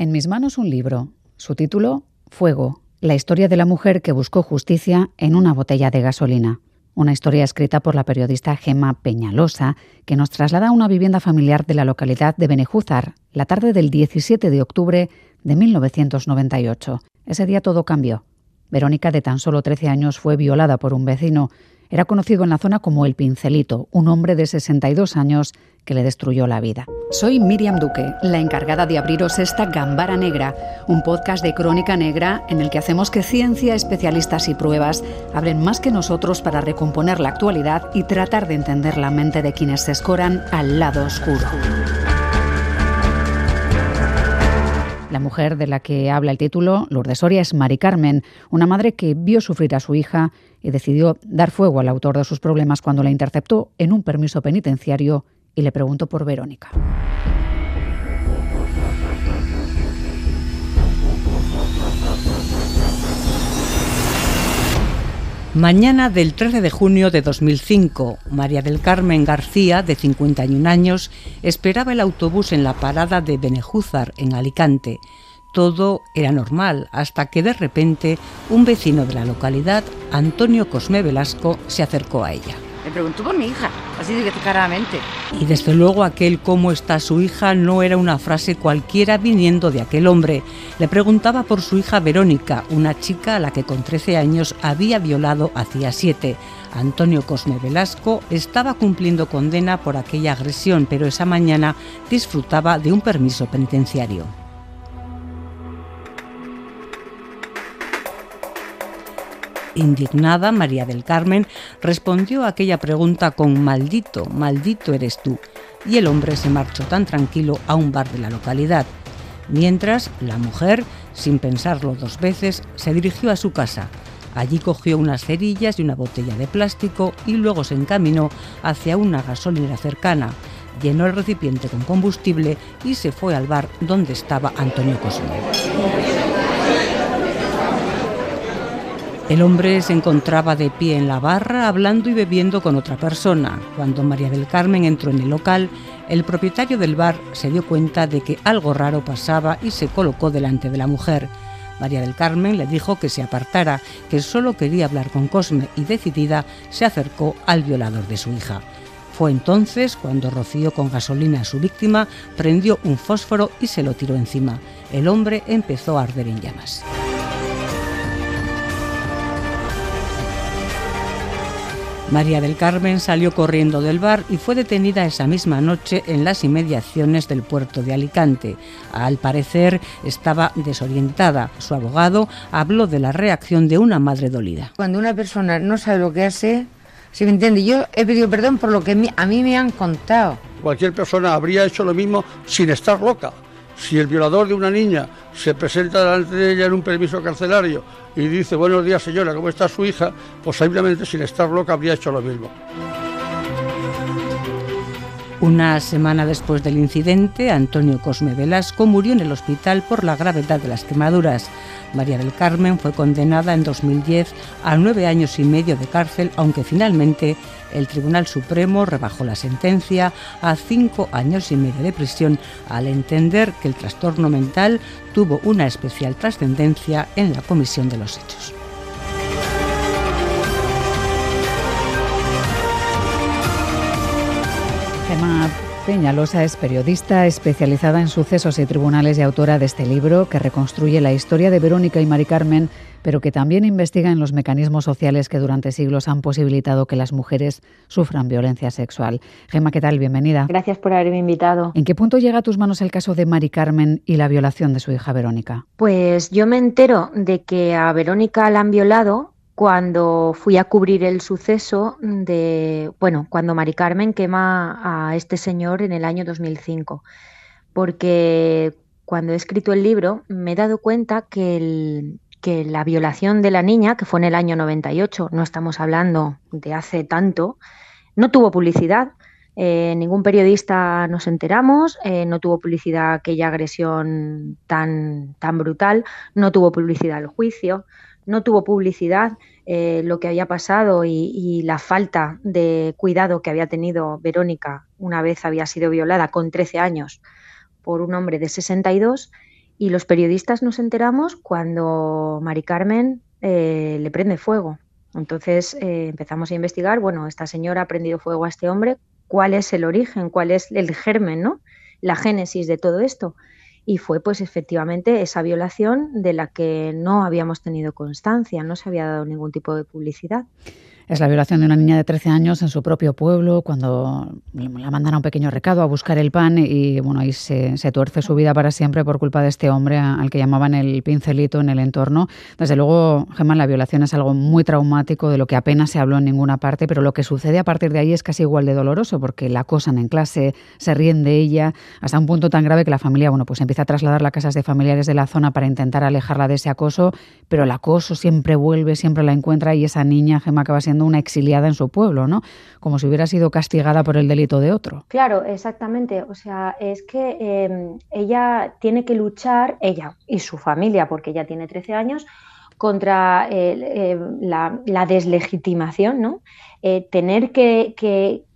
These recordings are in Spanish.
En mis manos un libro. Su título, Fuego, la historia de la mujer que buscó justicia en una botella de gasolina. Una historia escrita por la periodista Gemma Peñalosa, que nos traslada a una vivienda familiar de la localidad de Benejúzar, la tarde del 17 de octubre de 1998. Ese día todo cambió. Verónica, de tan solo 13 años, fue violada por un vecino. Era conocido en la zona como el Pincelito, un hombre de 62 años que le destruyó la vida. Soy Miriam Duque, la encargada de abriros esta Gambara Negra, un podcast de crónica negra en el que hacemos que ciencia, especialistas y pruebas hablen más que nosotros para recomponer la actualidad y tratar de entender la mente de quienes se escoran al lado oscuro. La mujer de la que habla el título, Lourdes Soria, es Mari Carmen, una madre que vio sufrir a su hija y decidió dar fuego al autor de sus problemas cuando la interceptó en un permiso penitenciario y le preguntó por Verónica. Mañana del 13 de junio de 2005, María del Carmen García, de 51 años, esperaba el autobús en la parada de Benejúzar, en Alicante. Todo era normal, hasta que de repente un vecino de la localidad, Antonio Cosme Velasco, se acercó a ella. Me preguntó por mi hija, así claramente. Y desde luego aquel cómo está su hija no era una frase cualquiera viniendo de aquel hombre. Le preguntaba por su hija Verónica, una chica a la que con 13 años había violado hacía siete. Antonio Cosme Velasco estaba cumpliendo condena por aquella agresión, pero esa mañana disfrutaba de un permiso penitenciario. Indignada, María del Carmen respondió a aquella pregunta con maldito, maldito eres tú, y el hombre se marchó tan tranquilo a un bar de la localidad. Mientras, la mujer, sin pensarlo dos veces, se dirigió a su casa. Allí cogió unas cerillas y una botella de plástico y luego se encaminó hacia una gasolinera cercana. Llenó el recipiente con combustible y se fue al bar donde estaba Antonio Cosme. El hombre se encontraba de pie en la barra hablando y bebiendo con otra persona. Cuando María del Carmen entró en el local, el propietario del bar se dio cuenta de que algo raro pasaba y se colocó delante de la mujer. María del Carmen le dijo que se apartara, que solo quería hablar con Cosme y decidida se acercó al violador de su hija. Fue entonces cuando roció con gasolina a su víctima, prendió un fósforo y se lo tiró encima. El hombre empezó a arder en llamas. María del Carmen salió corriendo del bar y fue detenida esa misma noche en las inmediaciones del puerto de Alicante. Al parecer estaba desorientada. Su abogado habló de la reacción de una madre dolida. Cuando una persona no sabe lo que hace, si me entiende, yo he pedido perdón por lo que a mí me han contado. Cualquier persona habría hecho lo mismo sin estar loca. Si el violador de una niña se presenta delante de ella en un permiso carcelario y dice, buenos días señora, ¿cómo está su hija? Posiblemente sin estar loca habría hecho lo mismo. Una semana después del incidente, Antonio Cosme Velasco murió en el hospital por la gravedad de las quemaduras. María del Carmen fue condenada en 2010 a nueve años y medio de cárcel, aunque finalmente el Tribunal Supremo rebajó la sentencia a cinco años y medio de prisión al entender que el trastorno mental tuvo una especial trascendencia en la comisión de los hechos. Peñalosa es periodista especializada en sucesos y tribunales y autora de este libro que reconstruye la historia de Verónica y Mari Carmen pero que también investiga en los mecanismos sociales que durante siglos han posibilitado que las mujeres sufran violencia sexual. Gemma, ¿qué tal? Bienvenida. Gracias por haberme invitado. ¿En qué punto llega a tus manos el caso de Mari Carmen y la violación de su hija Verónica? Pues yo me entero de que a Verónica la han violado cuando fui a cubrir el suceso de, bueno, cuando Mari Carmen quema a este señor en el año 2005, porque cuando he escrito el libro me he dado cuenta que que la violación de la niña, que fue en el año 98, no estamos hablando de hace tanto, no tuvo publicidad. Eh, ningún periodista nos enteramos, eh, no tuvo publicidad aquella agresión tan, tan brutal, no tuvo publicidad el juicio, no tuvo publicidad eh, lo que había pasado y, la falta de cuidado que había tenido Verónica una vez había sido violada con 13 años por un hombre de 62 Y los periodistas nos enteramos cuando Mari Carmen eh, le prende fuego. Entonces eh, empezamos a investigar, bueno, esta señora ha prendido fuego a este hombre, ¿cuál es el origen, cuál es el germen, ¿no? La génesis de todo esto. Y fue pues efectivamente esa violación de la que no habíamos tenido constancia, no se había dado ningún tipo de publicidad. Es la violación de una niña de 13 años en su propio pueblo, cuando la mandan a un pequeño recado a buscar el pan y bueno, ahí se, tuerce su vida para siempre por culpa de este hombre al que llamaban el pincelito en el entorno. Desde luego, Gemma, la violación es algo muy traumático, de lo que apenas se habló en ninguna parte, pero lo que sucede a partir de ahí es casi igual de doloroso, porque la acosan en clase, se ríen de ella, hasta un punto tan grave que la familia, bueno, pues empieza a trasladarla a casas de familiares de la zona para intentar alejarla de ese acoso, pero el acoso siempre vuelve, siempre la encuentra y esa niña, Gemma, acaba siendo una exiliada en su pueblo, ¿no? Como si hubiera sido castigada por el delito de otro. Claro, exactamente. O sea, es que em, ella tiene que luchar, ella y su familia, porque ella tiene 13 años, contra em, la, deslegitimación, ¿no? Eh, tener que,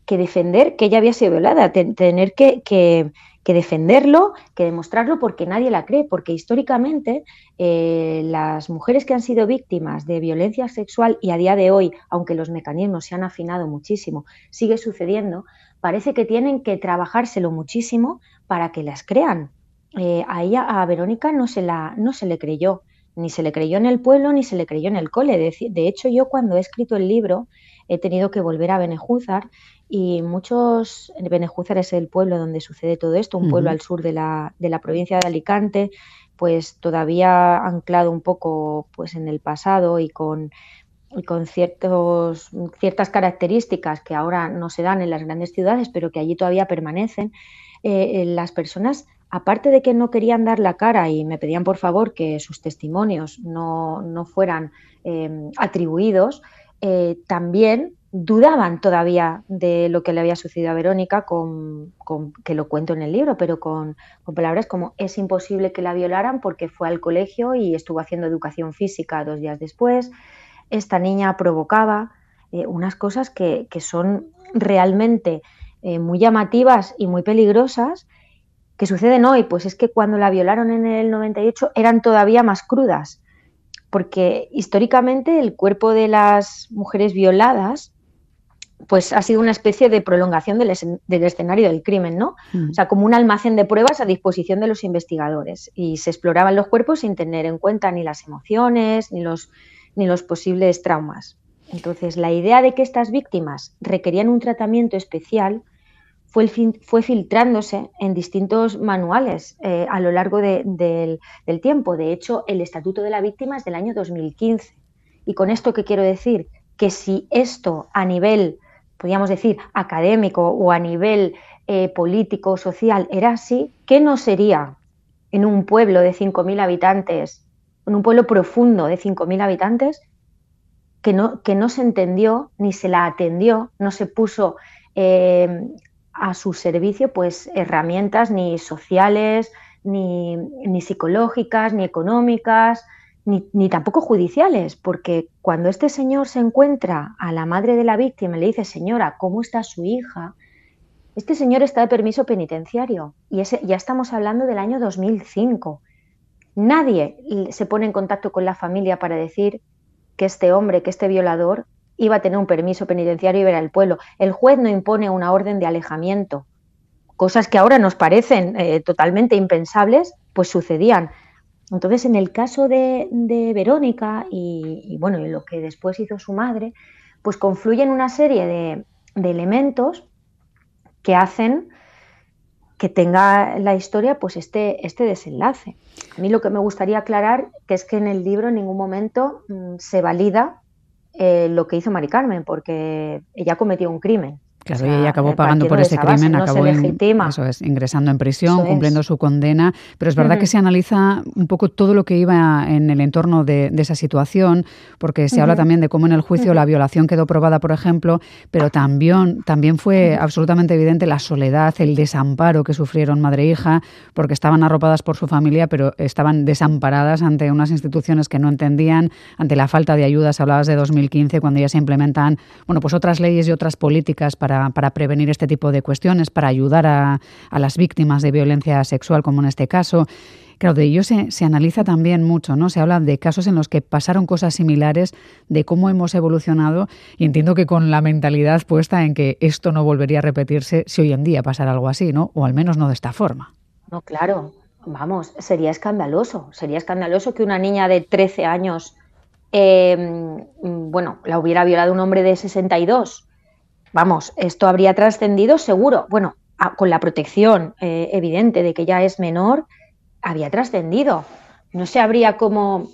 defender que ella había sido violada, tener que que defenderlo, que demostrarlo, porque nadie la cree, porque históricamente eh, las mujeres que han sido víctimas de violencia sexual y a día de hoy, aunque los mecanismos se han afinado muchísimo, sigue sucediendo, parece que tienen que trabajárselo muchísimo para que las crean. Eh, a ella, a Verónica, no se, la, no se le creyó, ni se le creyó en el pueblo, ni se le creyó en el cole. De, hecho, yo cuando he escrito el libro he tenido que volver a Benejúzar y muchos, Benejúzar es el pueblo donde sucede todo esto, un pueblo al sur de la, de la, provincia de Alicante, pues todavía anclado un poco pues en el pasado y con, con ciertos, ciertas características que ahora no se dan en las grandes ciudades, pero que allí todavía permanecen, eh, eh, las personas, aparte de que no querían dar la cara y me pedían por favor que sus testimonios no, no fueran eh, atribuidos, también dudaban todavía de lo que le había sucedido a Verónica, con, que lo cuento en el libro, pero con, palabras como es imposible que la violaran porque fue al colegio y estuvo haciendo educación física dos días después. Esta niña provocaba eh, unas cosas que, son realmente eh, muy llamativas y muy peligrosas que suceden hoy. Pues es que cuando la violaron en el 98 eran todavía más crudas porque históricamente el cuerpo de las mujeres violadas pues ha sido una especie de prolongación del, escenario del crimen, ¿no? Mm. O sea, como un almacén de pruebas a disposición de los investigadores. Y se exploraban los cuerpos sin tener en cuenta ni las emociones, ni los, ni los posibles traumas. Entonces, la idea de que estas víctimas requerían un tratamiento especial fue, fue filtrándose en distintos manuales eh, a lo largo del tiempo. De hecho, el Estatuto de la Víctima es del año 2015. ¿Y con esto qué quiero decir? Que si esto a nivel podríamos decir, académico o a nivel eh, político, social, era así, ¿qué no sería en un pueblo de 5.000 habitantes, en un pueblo profundo de 5.000 habitantes, que no, que no se entendió ni se la atendió, no se puso eh, a su servicio pues herramientas ni sociales, ni, ni psicológicas, ni económicas, ni, tampoco judiciales, porque cuando este señor se encuentra a la madre de la víctima y le dice, señora, ¿cómo está su hija? Este señor está de permiso penitenciario y ese, ya estamos hablando del año 2005. Nadie se pone en contacto con la familia para decir que este hombre, que este violador, iba a tener un permiso penitenciario y ver al pueblo. El juez no impone una orden de alejamiento. Cosas que ahora nos parecen eh, totalmente impensables, pues sucedían. Entonces, en el caso de, Verónica y, bueno, y lo que después hizo su madre, pues confluyen una serie de, elementos que hacen que tenga la historia pues este, este desenlace. A mí lo que me gustaría aclarar que es que en el libro en ningún momento mm, se valida eh, lo que hizo Mari Carmen, porque ella cometió un crimen. Claro, y ella acabó pagando por ese crimen, acabó eso es, ingresando en prisión, cumpliendo su condena, pero es verdad que se analiza un poco todo lo que iba en el entorno de, esa situación, porque se habla también de cómo en el juicio la violación quedó probada, por ejemplo, pero también, también fue absolutamente evidente la soledad, el desamparo que sufrieron madre e hija, porque estaban arropadas por su familia, pero estaban desamparadas ante unas instituciones que no entendían, ante la falta de ayudas. Hablabas de 2015, cuando ya se implementan bueno, pues otras leyes y otras políticas para para, prevenir este tipo de cuestiones, para ayudar a, las víctimas de violencia sexual, como en este caso. Claro, de ello se, se, analiza también mucho, ¿no? Se habla de casos en los que pasaron cosas similares, de cómo hemos evolucionado, y entiendo que con la mentalidad puesta en que esto no volvería a repetirse si hoy en día pasara algo así, ¿no? O al menos no de esta forma. No, claro, vamos, sería escandaloso. Sería escandaloso que una niña de 13 años, em, bueno, la hubiera violado un hombre de 62. Vamos, esto habría trascendido seguro. Bueno, con la protección eh, evidente de que ya es menor, había trascendido. No se habría como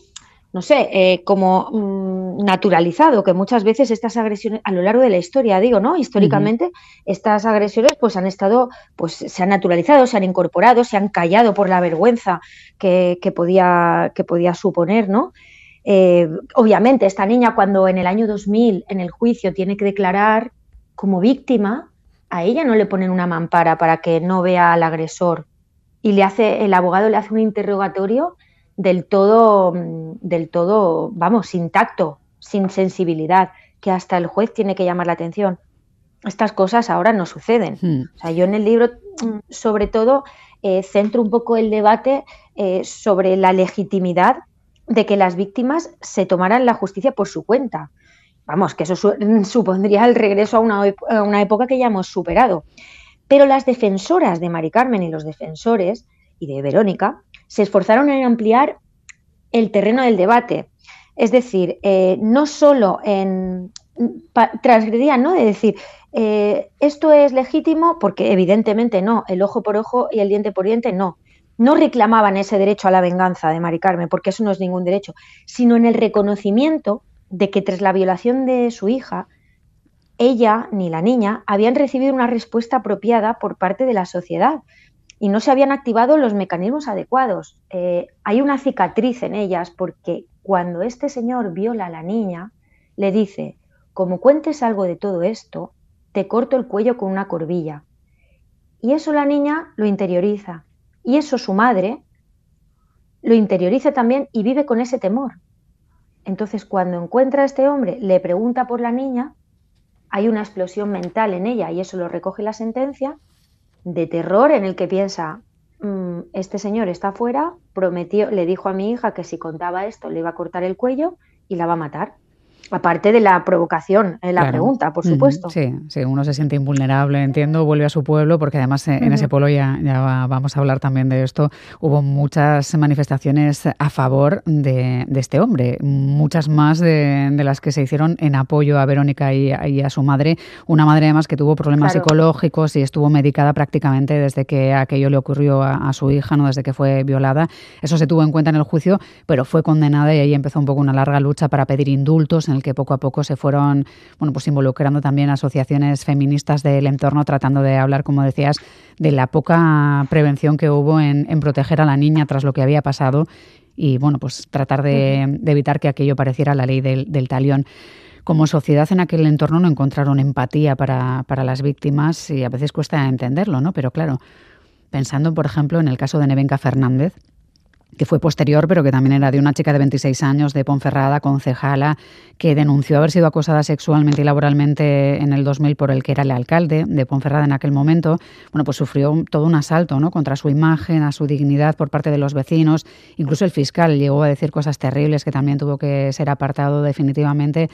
no sé, eh, como mm, naturalizado, que muchas veces estas agresiones, a lo largo de la historia, digo, ¿no? Históricamente, estas agresiones pues han estado, pues se han naturalizado, se han incorporado, se han callado por la vergüenza que, podía, que podía suponer, ¿no? Eh, obviamente, esta niña cuando en el año 2000 en el juicio tiene que declarar como víctima, a ella no le ponen una mampara para que no vea al agresor y le hace, el abogado le hace un interrogatorio del todo, mm, del todo, vamos, sin tacto, sin sensibilidad, que hasta el juez tiene que llamar la atención. Estas cosas ahora no suceden. Hmm. O sea, yo en el libro, mm, sobre todo, eh, centro un poco el debate eh, sobre la legitimidad de que las víctimas se tomaran la justicia por su cuenta. Vamos, que eso supondría el regreso a una, a una época que ya hemos superado. Pero las defensoras de Mari Carmen y los defensores y de Verónica se esforzaron en ampliar el terreno del debate. Es decir, eh, no solo en transgredían, ¿no? De decir, eh, esto es legítimo, porque evidentemente no, el ojo por ojo y el diente por diente no. No reclamaban ese derecho a la venganza de Mari Carmen, porque eso no es ningún derecho, sino en el reconocimiento de que tras la violación de su hija, ella ni la niña habían recibido una respuesta apropiada por parte de la sociedad, y no se habían activado los mecanismos adecuados. Eh, hay una cicatriz en ellas porque cuando este señor viola a la niña, le dice, como cuentes algo de todo esto, te corto el cuello con una corbilla. Y eso la niña lo interioriza. Y eso su madre lo interioriza también y vive con ese temor. Entonces, cuando encuentra a este hombre, le pregunta por la niña, hay una explosión mental en ella y eso lo recoge la sentencia, de terror en el que piensa, mm, este señor está afuera, prometió, le dijo a mi hija que si contaba esto le iba a cortar el cuello y la va a matar. Aparte de la provocación en la pregunta, por supuesto. Sí, sí, uno se siente invulnerable, entiendo, vuelve a su pueblo, porque además eh, en ese pueblo ya, ya vamos a hablar también de esto, hubo muchas manifestaciones a favor de, este hombre, muchas más de, las que se hicieron en apoyo a Verónica y, a su madre, una madre además que tuvo problemas psicológicos y estuvo medicada prácticamente desde que aquello le ocurrió a, a su hija, no desde que fue violada. Eso se tuvo en cuenta en el juicio, pero fue condenada y ahí empezó un poco una larga lucha para pedir indultos en que poco a poco se fueron bueno, pues involucrando también asociaciones feministas del entorno, tratando de hablar, como decías, de la poca prevención que hubo en, proteger a la niña tras lo que había pasado y bueno, pues tratar de, evitar que aquello pareciera la ley del, del, talión. Como sociedad en aquel entorno no encontraron empatía para, para las víctimas y a veces cuesta entenderlo, ¿no? Pero claro, pensando, por ejemplo, en el caso de Nevenka Fernández, que fue posterior, pero que también era de una chica de 26 años de Ponferrada, concejala, que denunció haber sido acosada sexualmente y laboralmente en el 2000 por el que era el alcalde de Ponferrada en aquel momento. Bueno, pues sufrió todo un asalto ¿no? contra su imagen, a su dignidad por parte de los vecinos. Incluso el fiscal llegó a decir cosas terribles que también tuvo que ser apartado definitivamente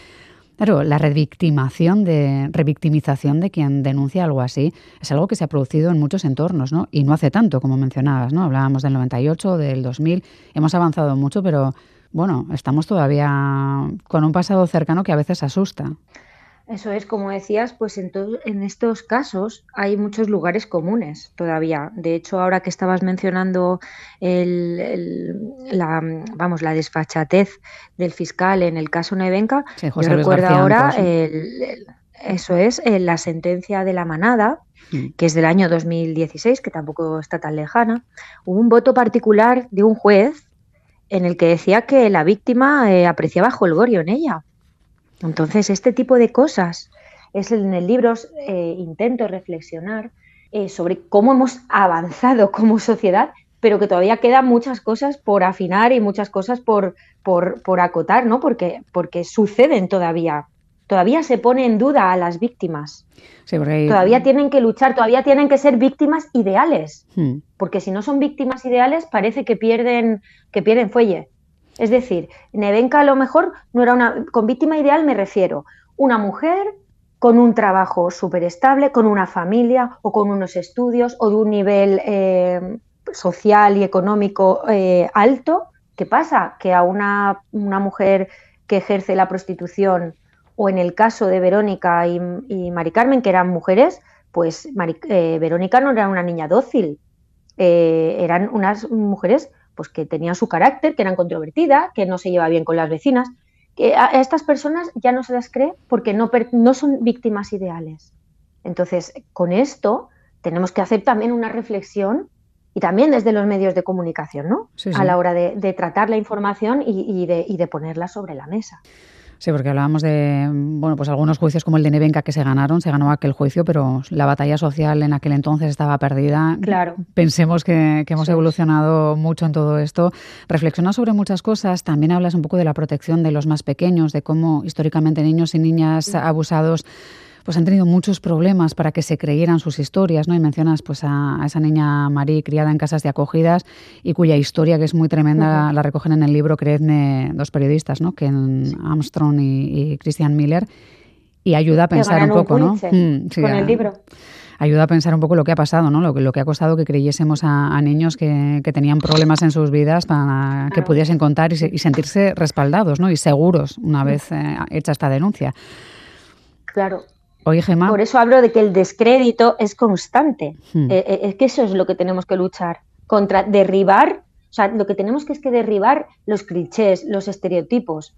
Claro, la revictimación de, revictimización de quien denuncia algo así es algo que se ha producido en muchos entornos, ¿no? Y no hace tanto, como mencionabas, ¿no? Hablábamos del 98, del 2000, hemos avanzado mucho, pero bueno, estamos todavía con un pasado cercano que a veces asusta. Eso es, como decías, pues en, en estos casos hay muchos lugares comunes todavía. De hecho, ahora que estabas mencionando la, vamos, la desfachatez del fiscal en el caso Nevenka, yo recuerdo ahora, eso es, la sentencia de la manada, mm. que es del año 2016, que tampoco está tan lejana, hubo un voto particular de un juez en el que decía que la víctima eh, apreciaba jolgorio en ella. Entonces, este tipo de cosas es en el libro eh, intento reflexionar eh, sobre cómo hemos avanzado como sociedad, pero que todavía quedan muchas cosas por afinar y muchas cosas por, por, acotar, ¿no? Porque, porque suceden todavía todavía se pone en duda a las víctimas. Todavía tienen que luchar, todavía tienen que ser víctimas ideales, hmm. porque si no son víctimas ideales parece que pierden, que pierden fuelle. Es decir, Nevenka a lo mejor no era una, con víctima ideal me refiero, una mujer con un trabajo súper estable, con una familia o con unos estudios o de un nivel eh, social y económico eh, alto. ¿Qué pasa? Que a una, una mujer que ejerce la prostitución o en el caso de Verónica y, Mari Carmen, que eran mujeres, pues eh, Verónica no era una niña dócil, eran unas mujeres pues que tenían su carácter, que eran controvertidas, que no se lleva bien con las vecinas, que a estas personas ya no se las cree porque no, no son víctimas ideales. Entonces, con esto tenemos que hacer también una reflexión y también desde los medios de comunicación, ¿no? A la hora de, tratar la información y, de, y de ponerla sobre la mesa. Sí, porque hablábamos de bueno, pues algunos juicios como el de Nevenka que se ganaron, se ganó aquel juicio, pero la batalla social en aquel entonces estaba perdida. Claro. Pensemos que, hemos evolucionado mucho en todo esto. Reflexionas sobre muchas cosas, también hablas un poco de la protección de los más pequeños, de cómo históricamente niños y niñas abusados pues han tenido muchos problemas para que se creyeran sus historias, ¿no? Y mencionas pues a, esa niña Marie criada en casas de acogidas y cuya historia, que es muy tremenda, la recogen en el libro, creedme, dos periodistas, ¿no? Ken Armstrong y, Christian Miller, y ayuda a pensar un poco, ¿no? Mm, con el libro ayuda a pensar un poco lo que ha pasado, ¿no? Lo, lo que ha costado que creyésemos a, niños que, tenían problemas en sus vidas para que pudiesen contar y, sentirse respaldados, ¿no? Y seguros una vez eh, hecha esta denuncia. Claro, por eso hablo de que el descrédito es constante. Hmm. Eh, eh, es que eso es lo que tenemos que luchar contra derribar, o sea, lo que tenemos que es que derribar los clichés, los estereotipos.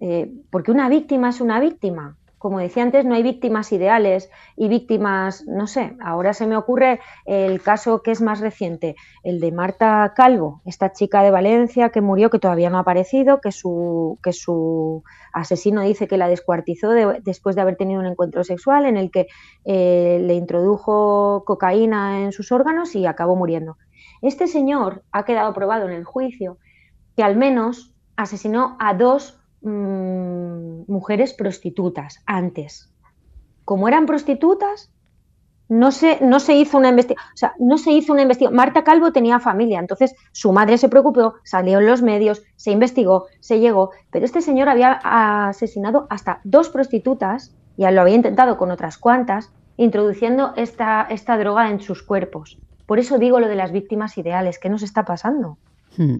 Eh, porque una víctima es una víctima como decía antes, no hay víctimas ideales y víctimas, no sé, ahora se me ocurre el caso que es más reciente, el de Marta Calvo, esta chica de Valencia que murió, que todavía no ha aparecido, que su, que su asesino dice que la descuartizó después de haber tenido un encuentro sexual en el que eh, le introdujo cocaína en sus órganos y acabó muriendo. Este señor ha quedado probado en el juicio que al menos asesinó a dos Mm, mujeres prostitutas antes. Como eran prostitutas, no se, no se hizo una investigación, o sea, no se hizo una investigación. Marta Calvo tenía familia, entonces su madre se preocupó, salió en los medios, se investigó, se llegó, pero este señor había asesinado hasta dos prostitutas, ya lo había intentado con otras cuantas, introduciendo esta, esta droga en sus cuerpos. Por eso digo lo de las víctimas ideales, ¿qué nos está pasando? Hmm.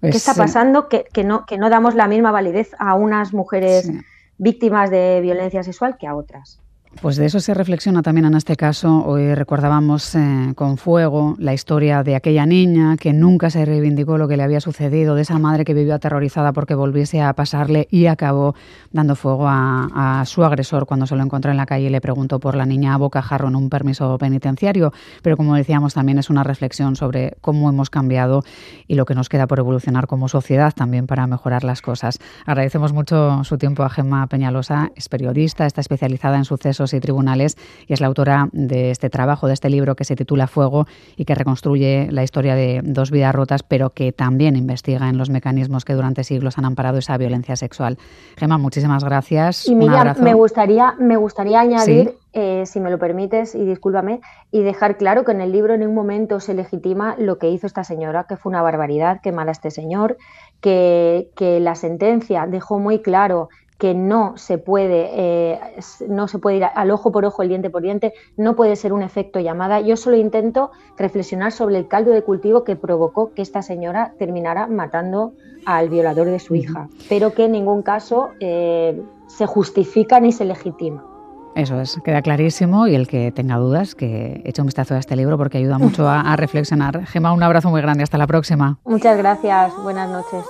¿Qué está pasando? Que, no, que no damos la misma validez a unas mujeres víctimas de violencia sexual que a otras. Pues de eso se reflexiona también en este caso. Hoy recordábamos eh, con fuego la historia de aquella niña que nunca se reivindicó lo que le había sucedido, de esa madre que vivió aterrorizada porque volviese a pasarle y acabó dando fuego a, su agresor cuando se lo encontró en la calle y le preguntó por la niña a bocajarro en un permiso penitenciario. Pero como decíamos, también es una reflexión sobre cómo hemos cambiado y lo que nos queda por evolucionar como sociedad también para mejorar las cosas. Agradecemos mucho su tiempo a Gemma Peñalosa, es periodista, está especializada en sucesos y Tribunales y es la autora de este trabajo, de este libro que se titula Fuego y que reconstruye la historia de dos vidas rotas, pero que también investiga en los mecanismos que durante siglos han amparado esa violencia sexual. Gemma, muchísimas gracias. Y Miriam, me gustaría, me gustaría añadir, eh, si me lo permites, y discúlpame, y dejar claro que en el libro en un momento se legitima lo que hizo esta señora, que fue una barbaridad quemar a este señor, que, que la sentencia dejó muy claro que no se puede, eh, no se puede ir al ojo por ojo, el diente por diente, no puede ser un efecto llamada. Yo solo intento reflexionar sobre el caldo de cultivo que provocó que esta señora terminara matando al violador de su hija, pero que en ningún caso eh, se justifica ni se legitima. Eso es, queda clarísimo y el que tenga dudas, que eche un vistazo a este libro porque ayuda mucho a, a reflexionar. Gema, un abrazo muy grande, hasta la próxima. Muchas gracias, buenas noches.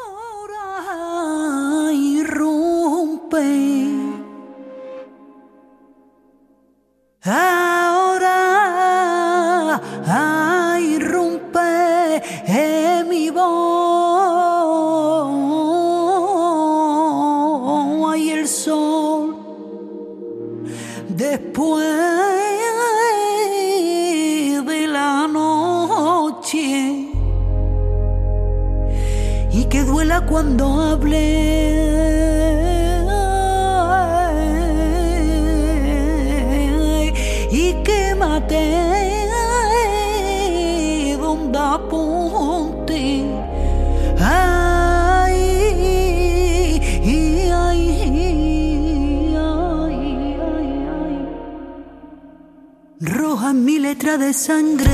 Ahora mi letra de sangre.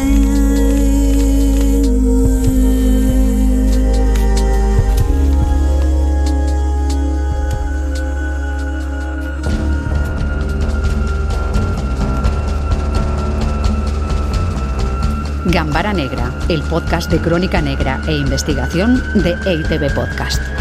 Gambara Negra, el podcast de crónica negra e investigación de EITB Podcast.